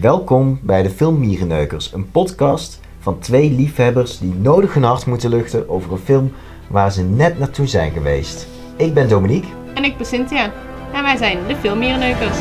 Welkom bij de Film Mierenneukers, een podcast van twee liefhebbers die nodig hun hart moeten luchten over een film waar ze net naartoe zijn geweest. Ik ben Dominique. En ik ben Cynthia. En wij zijn de Filmmierenneukers.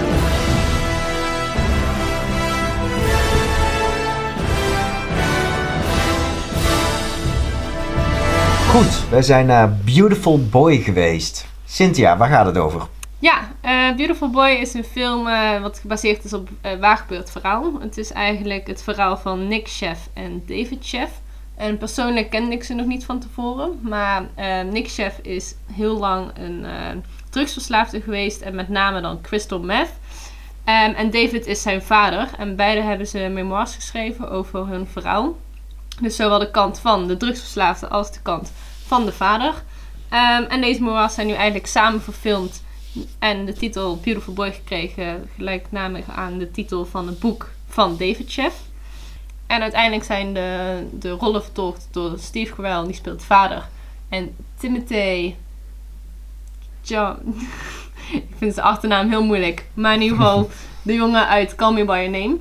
Goed, wij zijn naar Beautiful Boy geweest. Cynthia, waar gaat het over? Ja, eh, Beautiful Boy is een film eh, wat gebaseerd is op uh, waargebeurd verhaal. Het is eigenlijk het verhaal van Nick Chef en David Chef. En persoonlijk kende ik ze nog niet van tevoren. Maar Nick Chef is heel lang een drugsverslaafde geweest. En met name dan crystal meth. Um, en David is zijn vader. En beide hebben ze memoirs geschreven over hun verhaal. Dus zowel de kant van de drugsverslaafde als de kant van de vader. Um, en deze memoirs zijn nu eigenlijk samen verfilmd. En de titel Beautiful Boy gekregen, gelijknamig aan de titel van het boek van David Chef. En uiteindelijk zijn de, de rollen vertolkt door Steve Carell, die speelt vader. En Timothy John. ik vind zijn achternaam heel moeilijk. Maar in ieder geval de jongen uit Call Me By Your Name.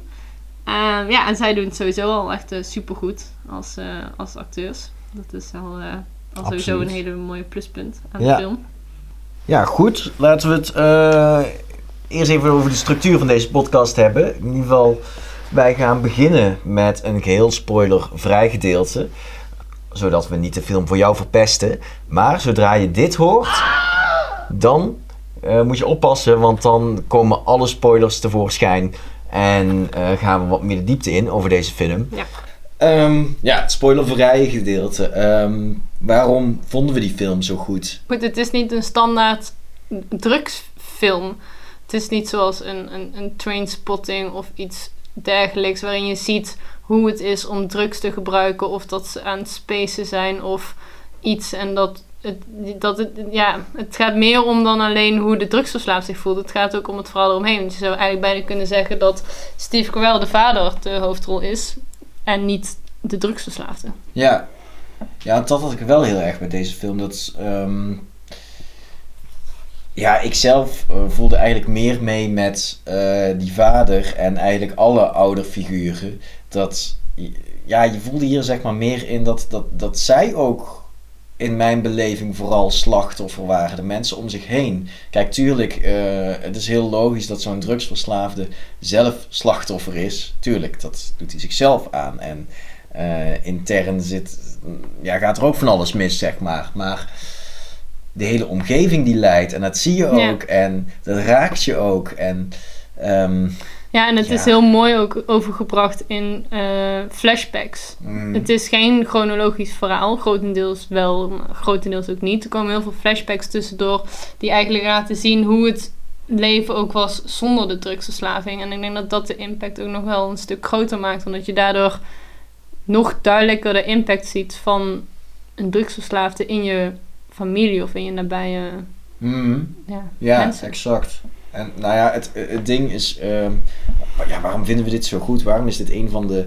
Uh, ja, en zij doen het sowieso al echt uh, supergoed als, uh, als acteurs. Dat is al, eh, al sowieso een hele mooie pluspunt aan Ja. de film. Ja, goed. Laten we het eh, eerst even over de structuur van deze podcast hebben. In ieder geval, wij gaan beginnen met een geheel spoilervrij gedeelte. Zodat we niet de film voor jou verpesten. Maar zodra je dit hoort, dan eh, moet je oppassen. Want dan komen alle spoilers tevoorschijn. En eh, gaan we wat meer de diepte in over deze film. Ja. Ehm, ja, het spoilervrije gedeelte. Ehm, waarom vonden we die film zo goed? Goed, het is niet een standaard drugsfilm. Het is niet zoals een, een, een trainspotting of iets dergelijks waarin je ziet hoe het is om drugs te gebruiken of dat ze aan het spacen zijn of iets en dat het, dat het, ja, het gaat meer om dan alleen hoe de drugsverslaafd zich voelt. Het gaat ook om het verhaal eromheen. Want je zou eigenlijk bijna kunnen zeggen dat Steve Carell de vader de hoofdrol is en niet de drugsverslaafde. Ja. Ja, dat had ik wel heel erg met deze film. Dat, ehm, ja, ik zelf eh, voelde eigenlijk meer mee met eh, die vader en eigenlijk alle ouderfiguren. Dat, ja, je voelde hier zeg maar meer in dat, dat, dat zij ook in mijn beleving vooral slachtoffer waren. De mensen om zich heen. Kijk, tuurlijk, eh, het is heel logisch dat zo'n drugsverslaafde zelf slachtoffer is. Tuurlijk, dat doet hij zichzelf aan. En eh, intern zit, ja, gaat er ook van alles mis, zeg maar. Maar de hele omgeving die leidt, en dat zie je Ja. ook. En dat raakt je ook. En ehm, Ja, en het Ja. is heel mooi ook overgebracht in eh, flashbacks. mm, Het is geen chronologisch verhaal, grotendeels wel, maar grotendeels ook niet. Er komen heel veel flashbacks tussendoor die eigenlijk laten zien hoe het leven ook was zonder de drugsverslaving. En ik denk dat dat de impact ook nog wel een stuk groter maakt, omdat je daardoor nog duidelijker de impact ziet van een drugsverslaafde in je familie of in je nabije mm. ja, Ja, mensen. exact. En nou ja, het, het ding is, ehm, ja, waarom vinden we dit zo goed? Waarom is dit een van de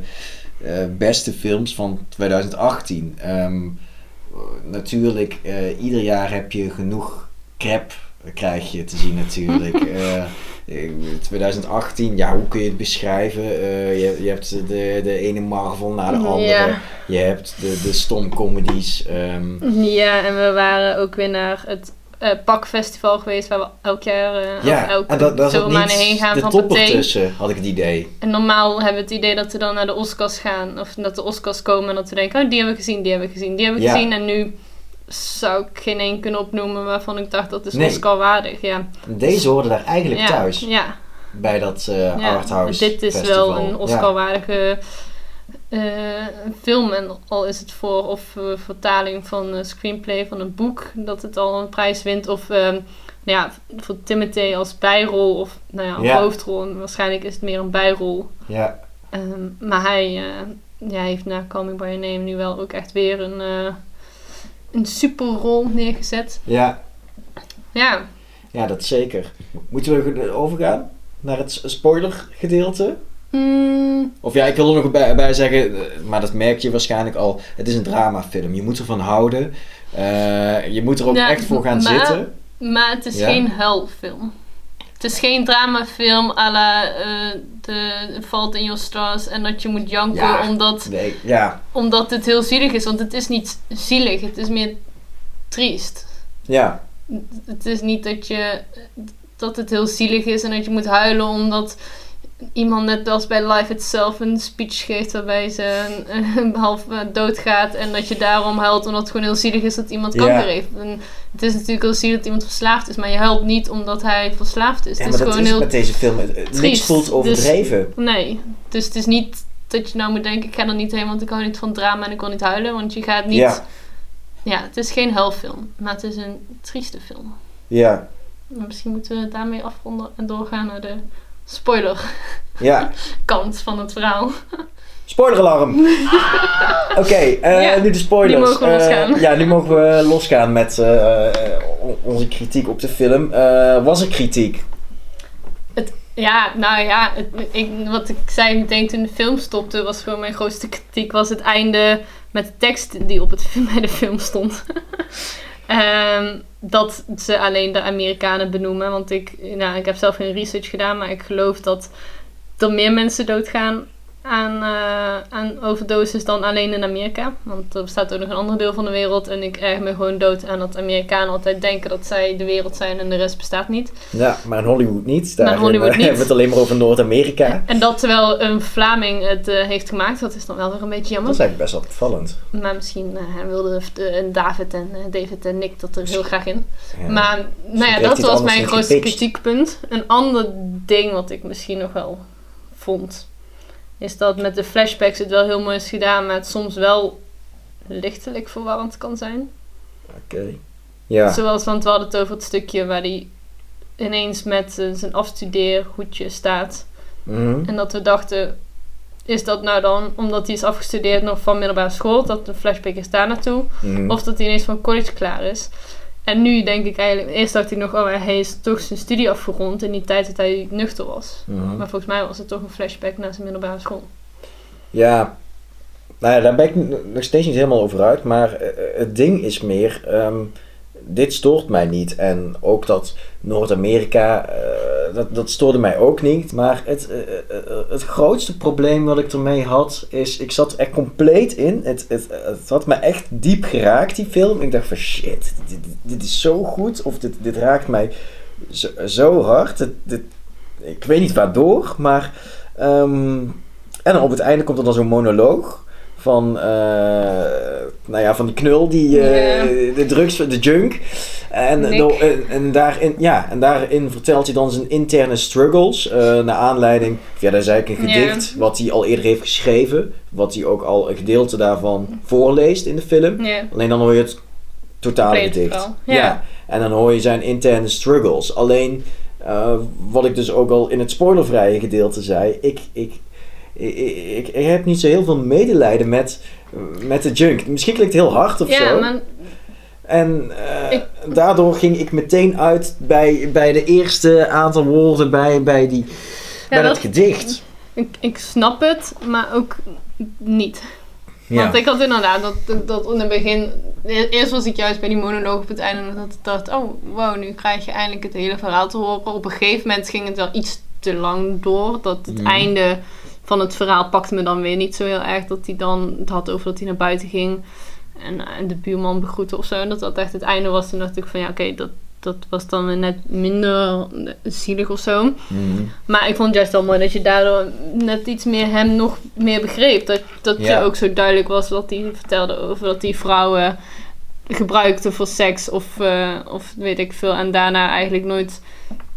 eh, beste films van 2018? Ehm, natuurlijk, eh, ieder jaar heb je genoeg crap, krijg je te zien natuurlijk. Eh, eh, 2018, ja, hoe kun je het beschrijven? Eh, je, je hebt de, de ene Marvel na de andere. Ja. Je hebt de, de stomcomedies. ehm Ja, en we waren ook weer naar het eh Pakfestival geweest, waar we elk jaar, eh ja, elke en dat, dat zoveel maanden heen gaan de van tussen, had ik het idee. En normaal hebben we het idee dat we dan naar de Oscars gaan, of dat de Oscars komen en dat we denken, oh die hebben we gezien, die hebben we gezien, die hebben we Ja. gezien. En nu zou ik geen één kunnen opnoemen waarvan ik dacht dat is Nee. Oscar waardig. Ja. Deze hoorden daar eigenlijk ja. thuis. Ja, Bij dat eh ja. arthouse Dit is festival. wel een Oscar-waardige eh, film. En al is het voor of eh, vertaling van een screenplay van een boek dat het al een prijs wint. Of nou ja, voor Timothy als bijrol of nou ja, hoofdrol. En waarschijnlijk is het meer een bijrol. Ja. Ehm, maar hij ja, heeft na Me By Your Name nu wel ook echt weer een, een superrol neergezet. Ja. Ja, ja, dat zeker. Moeten we overgaan naar het spoiler gedeelte? Mm, Of ja, ik wil er nog bij, bij zeggen, eh, maar dat merk je waarschijnlijk al. Het is een dramafilm. Je moet ervan houden. Eh, je moet er ook Ja, echt voor gaan maar- zitten. maar het is Ja. geen huilfilm. Het is geen dramafilm à la eh, The Fault in Your Stars en dat je moet janken Ja. omdat, Nee, ja. omdat het heel zielig is. Want het is niet zielig, het is meer triest. Ja. Het is niet dat, je, dat het heel zielig is en dat je moet huilen omdat iemand net als bij Life Itself een speech geeft waarbij ze een, half eh, doodgaat en dat je daarom huilt omdat het gewoon heel zielig is dat iemand kanker heeft. En het is natuurlijk heel zielig dat iemand verslaafd is, maar je huilt niet omdat hij verslaafd is. ja het maar is dat gewoon is heel met deze film. het- Niks voelt overdreven. Nee, dus het is niet dat je nou moet denken, ik ga er niet heen, want ik hou niet van drama en ik wil niet huilen. Want je gaat niet... Ja, Ja. het is geen helfilm, maar het is een trieste film. Ja. Maar misschien moeten we daarmee afronden en doorgaan naar de spoiler Ja. kant van het verhaal. Spoileralarm! Oké, eh, Ja, nu de spoilers. nu mogen we Eh, ja, nu mogen we losgaan met eh, on- onze kritiek op de film. Was er kritiek? Ja, nou ja, het, ik, wat ik zei meteen toen de film stopte, was gewoon mijn grootste kritiek, was het einde met de tekst die op het, bij de film stond. Ehm, dat ze alleen de Amerikanen benoemen, want ik, nou, ik heb zelf geen research gedaan, maar ik geloof dat er meer mensen doodgaan aan, eh, aan overdoses dan alleen in Amerika. Want er bestaat ook nog een ander deel van de wereld en ik erg me gewoon dood aan dat Amerikanen altijd denken dat zij de wereld zijn en de rest bestaat niet. Ja, maar in Hollywood niet. Daar Maar in Hollywood eh, niet. hebben we het alleen maar over Noord-Amerika. En dat terwijl een Vlaming het eh, heeft gemaakt, dat is dan wel weer een beetje Dat jammer. is eigenlijk best wel opvallend. Maar misschien eh, hij wilde de, een David en eh, David en Nick dat er heel graag in. Ja. Maar nou ja, dat was mijn grootste kritiekpunt. Een ander ding wat ik misschien nog wel vond, is dat met de flashbacks het wel heel mooi is gedaan, maar het soms wel lichtelijk verwarrend kan zijn. Oké. Ja. Zoals, want we hadden het over het stukje waar hij ineens met eh, zijn afstudeerhoedje staat. Mhm. En dat we dachten, is dat nou dan omdat hij is afgestudeerd nog van middelbare school, dat de flashback is daar naartoe, Mhm. of dat hij ineens van college klaar is. En nu denk ik eigenlijk, eerst dacht ik nog, oh hij is toch zijn studie afgerond in die tijd dat hij nuchter was. Mhm. Maar volgens mij was het toch een flashback naar zijn middelbare school. Ja, nou ja, daar ben ik nog steeds niet helemaal over uit. Maar eh, het ding is meer, ehm, dit stoort mij niet. En ook dat Noord-Amerika, eh, dat, dat stoorde mij ook niet. Maar het, eh, eh, het grootste probleem wat ik ermee had, is ik zat er compleet in. Het, het, het had me echt diep geraakt, die film. Ik dacht van shit, dit, dit, is zo goed. Of dit, dit raakt mij zo, zo hard. Ik weet niet waardoor, maar... ehm, en op het einde komt er dan zo'n monoloog van, eh, nou ja, van die knul, die, eh, de drugs, de junk. En, do- en, en daarin, ja, en daarin vertelt hij dan zijn interne struggles. eh naar aanleiding, ja, dat is eigenlijk een gedicht wat hij al eerder heeft geschreven. Wat hij ook al een gedeelte daarvan voorleest in de film. Alleen dan hoor je het totale gedicht. Ja. Ja. En dan hoor je zijn interne struggles. Alleen, wat ik dus ook al in het spoilervrije gedeelte zei, ik, ik, ik, ik, ik heb niet zo heel veel medelijden met, met de junk. Misschien klinkt het heel hard of ja zo. maar En eh, Ik- daardoor ging ik meteen uit bij, bij de eerste aantal woorden bij, bij, die, bij dat dat- gedicht. ik, ik snap het, maar ook niet. Ja. Want ik had inderdaad dat, dat, dat in het begin... e- Eerst was ik juist bij die monoloog op het einde en dat ik dacht... Oh, wow, nu krijg je eindelijk het hele verhaal te horen. Op een gegeven moment ging het wel iets te lang door. Dat het Mhm. einde van het verhaal pakte me dan weer niet zo heel erg. Dat hij dan het had over dat hij naar buiten ging. En, eh, de buurman begroette of zo. En dat dat echt het einde was. Toen dacht ik van ja, oké, dat, dat was dan weer net minder zielig of zo. Mhm. Maar ik vond het juist wel mooi dat je daardoor net iets meer hem nog meer begreep. Dat, dat Ja. je ook zo duidelijk was wat hij vertelde over dat hij vrouwen gebruikte voor seks of, eh, of weet ik veel. En daarna eigenlijk nooit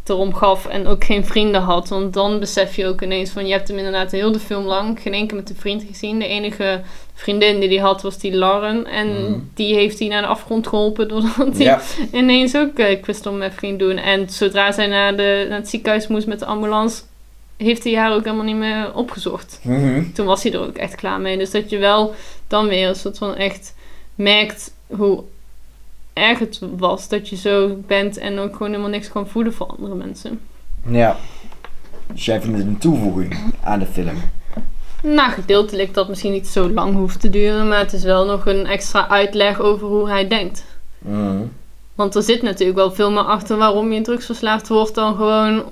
erom gaf en ook geen vrienden had. Want dan besef je ook ineens van je hebt hem inderdaad heel de film lang geen keer met een vriend gezien. De enige vriendin die hij had was die Lauren. En Mhm. die heeft hij naar de afgrond geholpen doordat hij Ja. ineens ook uh, crystal meth ging doen. En zodra zij naar, de, naar het ziekenhuis moest met de ambulance, heeft hij haar ook helemaal niet meer opgezocht. Mhm. Toen was hij er ook echt klaar mee. Dus dat je wel dan weer een soort van echt merkt hoe erg het was dat je zo bent en ook gewoon helemaal niks kan voelen voor andere mensen. ja. Dus jij vindt het een toevoeging aan de film. Nou, gedeeltelijk dat misschien niet zo lang hoeft te duren, maar het is wel nog een extra uitleg over hoe hij denkt. Mhm. Want er zit natuurlijk wel veel meer achter waarom je drugsverslaafd wordt dan gewoon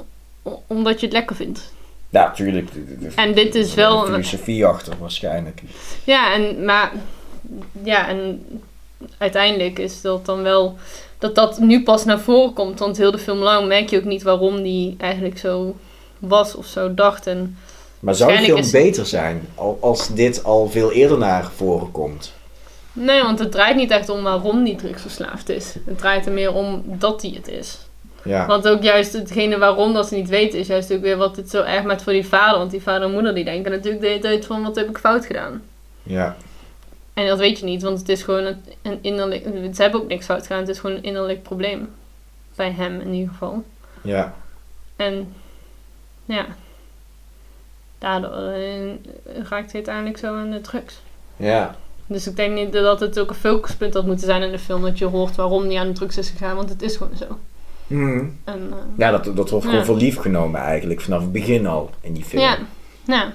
omdat je het lekker vindt. Ja, tuurlijk. En dit is wel Een een- filosofie achter waarschijnlijk. Ja, en, maar, ja, en uiteindelijk is dat dan wel dat dat nu pas naar voren komt. Want heel de film lang merk je ook niet waarom die eigenlijk zo was of zo dacht. En Maar zou de film beter zijn al- als dit al veel eerder naar voren komt? nee, want het draait niet echt om waarom die drugsverslaafd is. Het draait er meer om dat hij het is. Ja. Want ook juist hetgene waarom dat ze niet weten, is juist ook weer wat het zo erg maakt voor die vader. Want die vader en moeder die denken natuurlijk de hele tijd van wat heb ik fout gedaan. ja. En dat weet je niet, want het is gewoon een, een innerlijk... Ze hebben ook niks fout gedaan, het is gewoon een innerlijk probleem. Bij hem in ieder geval. Ja. En ja, daardoor eh, raakt hij uiteindelijk zo aan de drugs. Ja. Dus ik denk niet dat het ook een focuspunt had moeten zijn in de film. Dat je hoort waarom hij aan de drugs is gegaan, want het is gewoon zo. Mhm. En, eh, Ja, dat, dat wordt Ja. gewoon voor lief genomen eigenlijk vanaf het begin al in die film. ja, ja,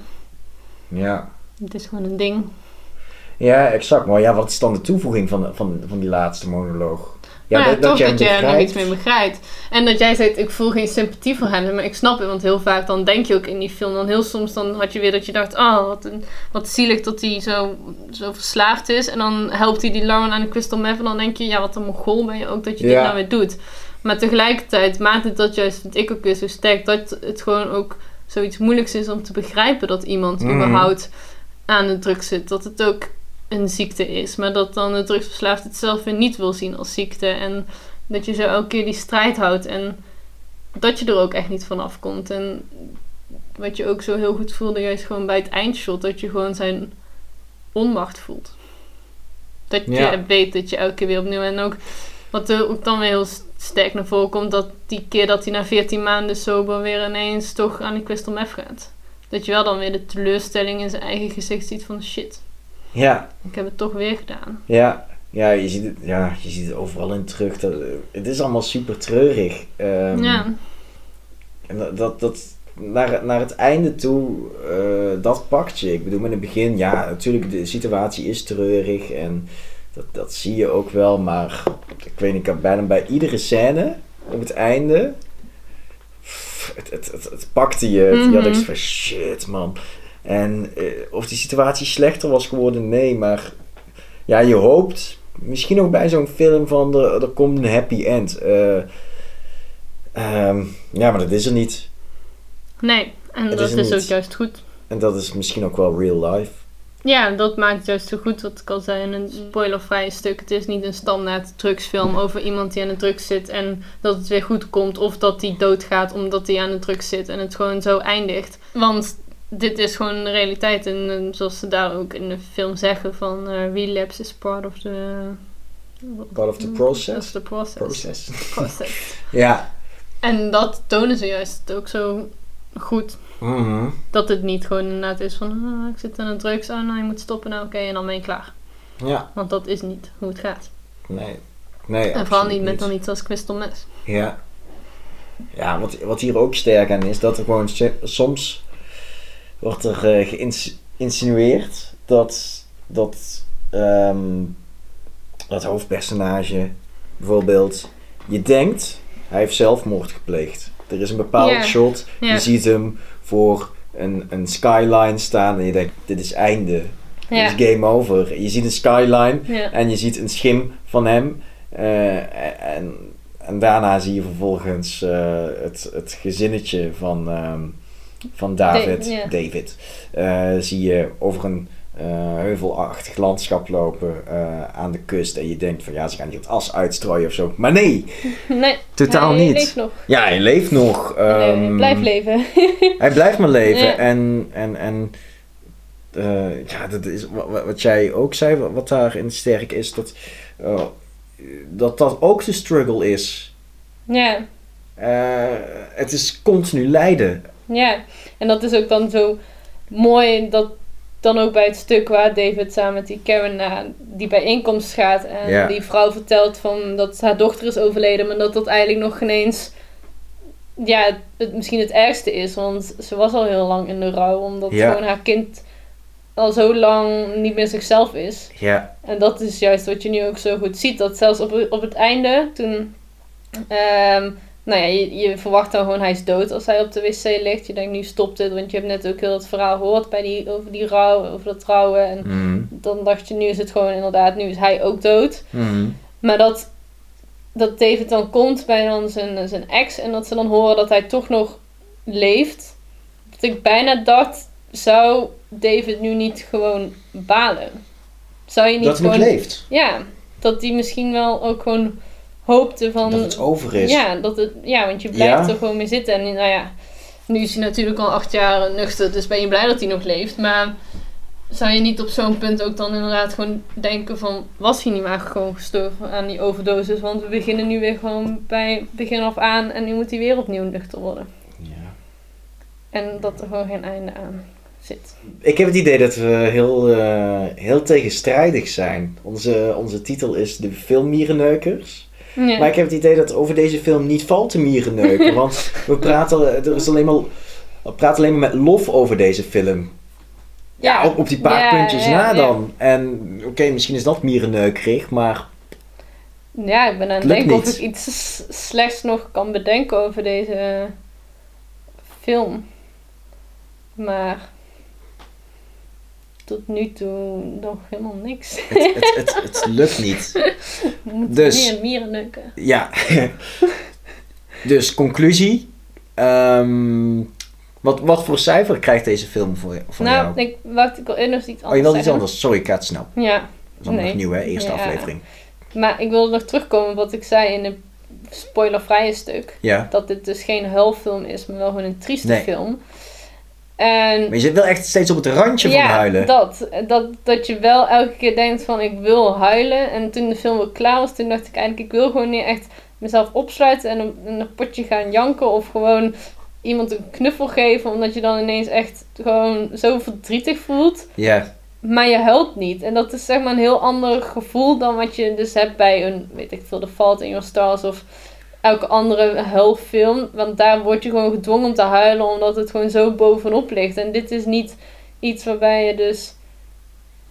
Ja. het is gewoon een ding. Ja, exact. Maar ja, wat is dan de toevoeging van, van, van die laatste monoloog? Ja, dat, Nou toch jij dat je er nog begrijpt. iets mee begrijpt. En dat jij zegt, ik voel geen sympathie voor hem. Maar ik snap het, want heel vaak dan denk je ook in die film. Dan heel soms dan had je weer dat je dacht, oh, wat, een, wat zielig dat hij zo, zo verslaafd is. En dan helpt hij die Lauren aan de crystal meth. En dan denk je, ja, wat een mogol ben je ook dat je dit nou weer doet. Maar tegelijkertijd maakt het dat juist, vind ik ook weer zo sterk, dat het gewoon ook zoiets moeilijks is om te begrijpen dat iemand Mhm. überhaupt aan de drugs zit. Dat het ook een ziekte is. Maar dat dan de drugsverslaafd het zelf weer niet wil zien als ziekte. En dat je zo elke keer die strijd houdt. En dat je er ook echt niet van afkomt. En wat je ook zo heel goed voelde, juist gewoon bij het eindshot, dat je gewoon zijn onmacht voelt. Dat je Ja. weet dat je elke keer weer opnieuw. En ook wat er ook dan weer heel sterk naar voren komt, dat die keer dat hij na 14 maanden sober weer ineens toch aan de crystal meth gaat. Dat je wel dan weer de teleurstelling in zijn eigen gezicht ziet van shit, Ja, ik heb het toch weer gedaan. ja. Ja, je ziet het, ja, je ziet het overal in terug. Dat, het is allemaal super treurig. Ehm, ja, En dat, dat, dat naar, naar het einde toe, eh, dat pakt je. Ik bedoel, in het begin, ja, natuurlijk, de situatie is treurig en dat, dat zie je ook wel, maar ik weet niet, ik had bijna bij iedere scène op het einde, pff, het, het, het, het pakte je. Je had Mhm. echt van shit, man. En eh, of die situatie slechter was geworden, nee, maar ja, je hoopt, misschien ook bij zo'n film van, er, er komt een happy end. Eh, ehm, ja, maar dat is er niet. nee, en dat is is, ook juist goed. En dat is misschien ook wel real life. Ja, dat maakt juist zo goed wat ik al zei in een spoilervrije stuk. Het is niet een standaard drugsfilm over iemand die aan de drugs zit en dat het weer goed komt. Of dat hij doodgaat omdat hij aan de drugs zit en het gewoon zo eindigt. Want dit is gewoon de realiteit. En, zoals ze daar ook in de film zeggen van eh, relapse is part of the... Part of the process. That's the process. Process. Process. Ja. En dat tonen ze juist ook zo goed. Mhm. Dat het niet gewoon inderdaad is van... ah, ik zit aan de drugs, oh nou, je moet stoppen, nou oké, en dan ben je klaar. Ja. Want dat is niet hoe het gaat. Nee. Nee, en vooral niet met dan iets als crystal meth. Ja. Ja, wat, wat hier ook sterk aan is, dat er gewoon soms wordt er eh, geïnsinueerd dat, dat, ehm, dat hoofdpersonage bijvoorbeeld, je denkt, hij heeft zelfmoord gepleegd. Er is een bepaald shot, je ziet hem voor een, een skyline staan en je denkt, dit is einde. Dit is game over. Je ziet een skyline en je ziet een schim van hem. eh, en, en daarna zie je vervolgens eh, het, het gezinnetje van, ehm, van David. David eh, zie je over een eh, heuvelachtig landschap lopen eh, aan de kust. En je denkt van ja, ze gaan hier het as uitstrooien of zo. Maar nee, Nee. Totaal hij niet. leeft nog. ja, hij leeft nog. Nee, ehm, blijf leven. hij blijft maar leven. Ja. En, en, en ja, dat is wat, wat jij ook zei, wat, wat daarin sterk is, dat, dat dat ook de struggle is. ja. Het is continu lijden. Ja. En dat is ook dan zo mooi dat dan ook bij het stuk waar David samen met die Karen naar die bijeenkomst gaat. En die vrouw vertelt van dat haar dochter is overleden. Maar dat dat eigenlijk nog geen eens... Ja, het, misschien het ergste is. Want ze was al heel lang in de rouw. Omdat gewoon haar kind al zo lang niet meer zichzelf is. Ja. En dat is juist wat je nu ook zo goed ziet. Dat zelfs op, op het einde, toen... ehm, nou ja, je, je verwacht dan gewoon hij is dood als hij op de wc ligt. Je denkt nu stopt het, want je hebt net ook heel het verhaal gehoord bij die, over die rouw, over dat trouwen. En Mhm. dan dacht je, nu is het gewoon inderdaad, nu is hij ook dood. Mhm. Maar dat, dat David dan komt bij dan zijn, zijn ex en dat ze dan horen dat hij toch nog leeft. Dat ik bijna dacht, zou David nu niet gewoon balen? Zou je niet Dat hij gewoon... leeft. Ja, dat hij misschien wel ook gewoon hoopte van... Dat het over is. Ja, dat het, ja, want je blijft Ja. er gewoon mee zitten. En nou ja, nu is hij natuurlijk al acht jaar nuchter, dus ben je blij dat hij nog leeft. Maar zou je niet op zo'n punt ook dan inderdaad gewoon denken van... Was hij niet maar gewoon gestorven aan die overdosis? Want we beginnen nu weer gewoon bij begin af aan en nu moet hij weer opnieuw nuchter worden. Ja. En dat er gewoon geen einde aan zit. Ik heb het idee dat we heel, eh, heel tegenstrijdig zijn. Onze, onze titel is de filmmierenneukers. Maar ik heb het idee dat over deze film niet valt te mierenneuken. want we praten, er is alleen maar, we praten alleen maar met lof over deze film. Ja, op, op die paar Ja, puntjes ja, na dan. En oké, misschien is dat mierenneukerig, maar Ja, ik ben aan het denken of ik iets slechts nog kan bedenken over deze film. Maar tot nu toe nog helemaal niks. het, het, het, het lukt niet. We moeten Dus- meer mieren. Ja. dus conclusie. Ehm, wat, wat voor cijfer krijgt deze film voor, voor nou, jou? ik, wacht, ik wil eerst nog iets anders Oh, je iets anders. Sorry, ik ga het snel. Ja, Dat is allemaal Nee. nog nieuw, hè? Eerste Ja. aflevering. maar ik wilde nog terugkomen wat ik zei in het spoilervrije stuk. Ja. Dat dit dus geen huilfilm is, maar wel gewoon een trieste Nee. film. En Maar je zit wel echt steeds op het randje van huilen. Dat, dat, dat je wel elke keer denkt van ik wil huilen. En toen de film weer klaar was, toen dacht ik eigenlijk ik wil gewoon niet echt mezelf opsluiten en een, een potje gaan janken. Of gewoon iemand een knuffel geven. Omdat je dan ineens echt gewoon zo verdrietig voelt. Ja. Maar je huilt niet. En dat is zeg maar een heel ander gevoel dan wat je dus hebt bij een, weet ik veel, The Fault in Your Stars of elke andere huilfilm. Want daar word je gewoon gedwongen om te huilen omdat het gewoon zo bovenop ligt. En dit is niet iets waarbij je dus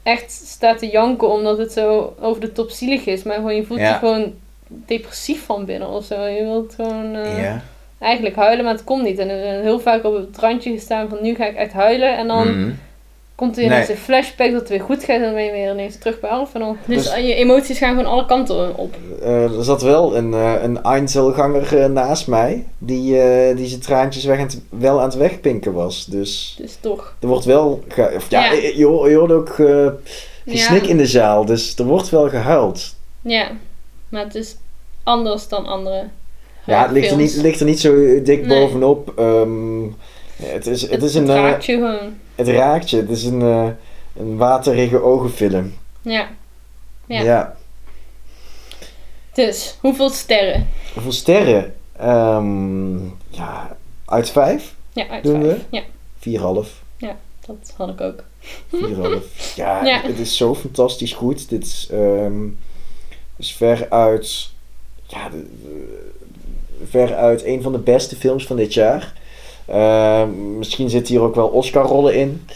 echt staat te janken omdat het zo over de top zielig is. Maar gewoon, je voelt Ja. je gewoon depressief van binnen of zo. Je wilt gewoon eh, ja. eigenlijk huilen, maar het komt niet. En heel vaak op het randje gestaan van nu ga ik echt huilen. En dan Mhm. Komt er ineens Nee. een flashback dat het weer goed gaat en dan ben je weer ineens terug bij af. En dan... Dus, Dus- je emoties gaan gewoon alle kanten op. Eh, er zat wel een, eh, een Einzelganger eh, naast mij. Die, die zijn traantjes weg aan wel aan het wegpinken was. Dus Dus toch. er wordt wel... of, ja, Ja. Je, je hoort ook gesnik Ja. in de zaal. Dus er wordt wel gehuild. Ja, maar het is anders dan andere Ja, het ligt er, niet, ligt er niet zo dik Nee. bovenop. Ehm, het is, het is een... Het raakt je gewoon. Het raakt je. Het is een, eh, een waterige ogenfilm. Ja. Ja. ja. Dus, hoeveel sterren? Hoeveel sterren? Ehm, ja, uit vijf? Ja, uit Doen vijf. we? Ja, 4,5. dat had ik ook. 4,5. Ja, Ja. het is zo fantastisch goed. Dit is, ehm, is veruit, ja, de- de- veruit een van de beste films van dit jaar. Ehm, misschien zitten hier ook wel Oscar-rollen in.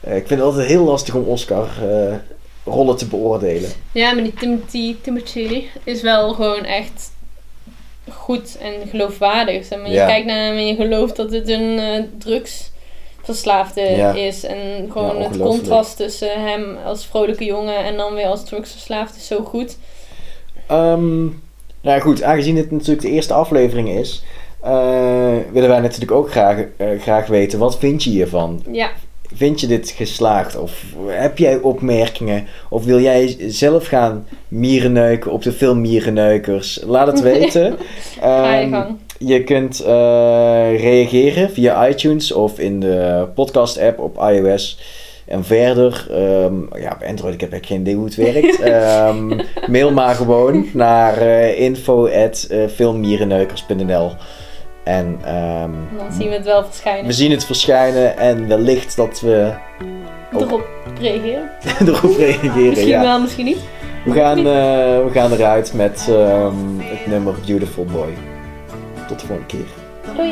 Eh, ik vind het altijd heel lastig om Oscar-rollen te beoordelen. Ja, maar die Timothy, Timothy is wel gewoon echt goed en geloofwaardig. Zeg maar. Je kijkt naar hem en je gelooft dat het een eh, drugsverslaafde Ja. is. En gewoon Ja, het contrast tussen hem als vrolijke jongen en dan weer als drugsverslaafd is zo goed. Ehm, nou ja, goed, aangezien dit natuurlijk de eerste aflevering is, eh, willen wij natuurlijk ook graag, eh, graag weten, wat vind je hiervan? Ja, Vind je dit geslaagd? Of heb jij opmerkingen? Of wil jij zelf gaan mierenneuken op de film Mierenneukers? Laat het weten. ga je Ehm, gang. je kunt eh, reageren via iTunes of in de podcast-app op iOS. En verder, ehm, ja, op Android, ik heb echt geen idee hoe het werkt. Ehm, mail maar gewoon naar uh, En ehm, Dan zien we het wel verschijnen. we zien het verschijnen en wellicht dat we Erop reageren. erop reageren. Misschien Ja. wel, misschien niet. We, gaan, eh, we gaan eruit met ehm, het nummer Beautiful Boy. Tot de volgende keer. Doei.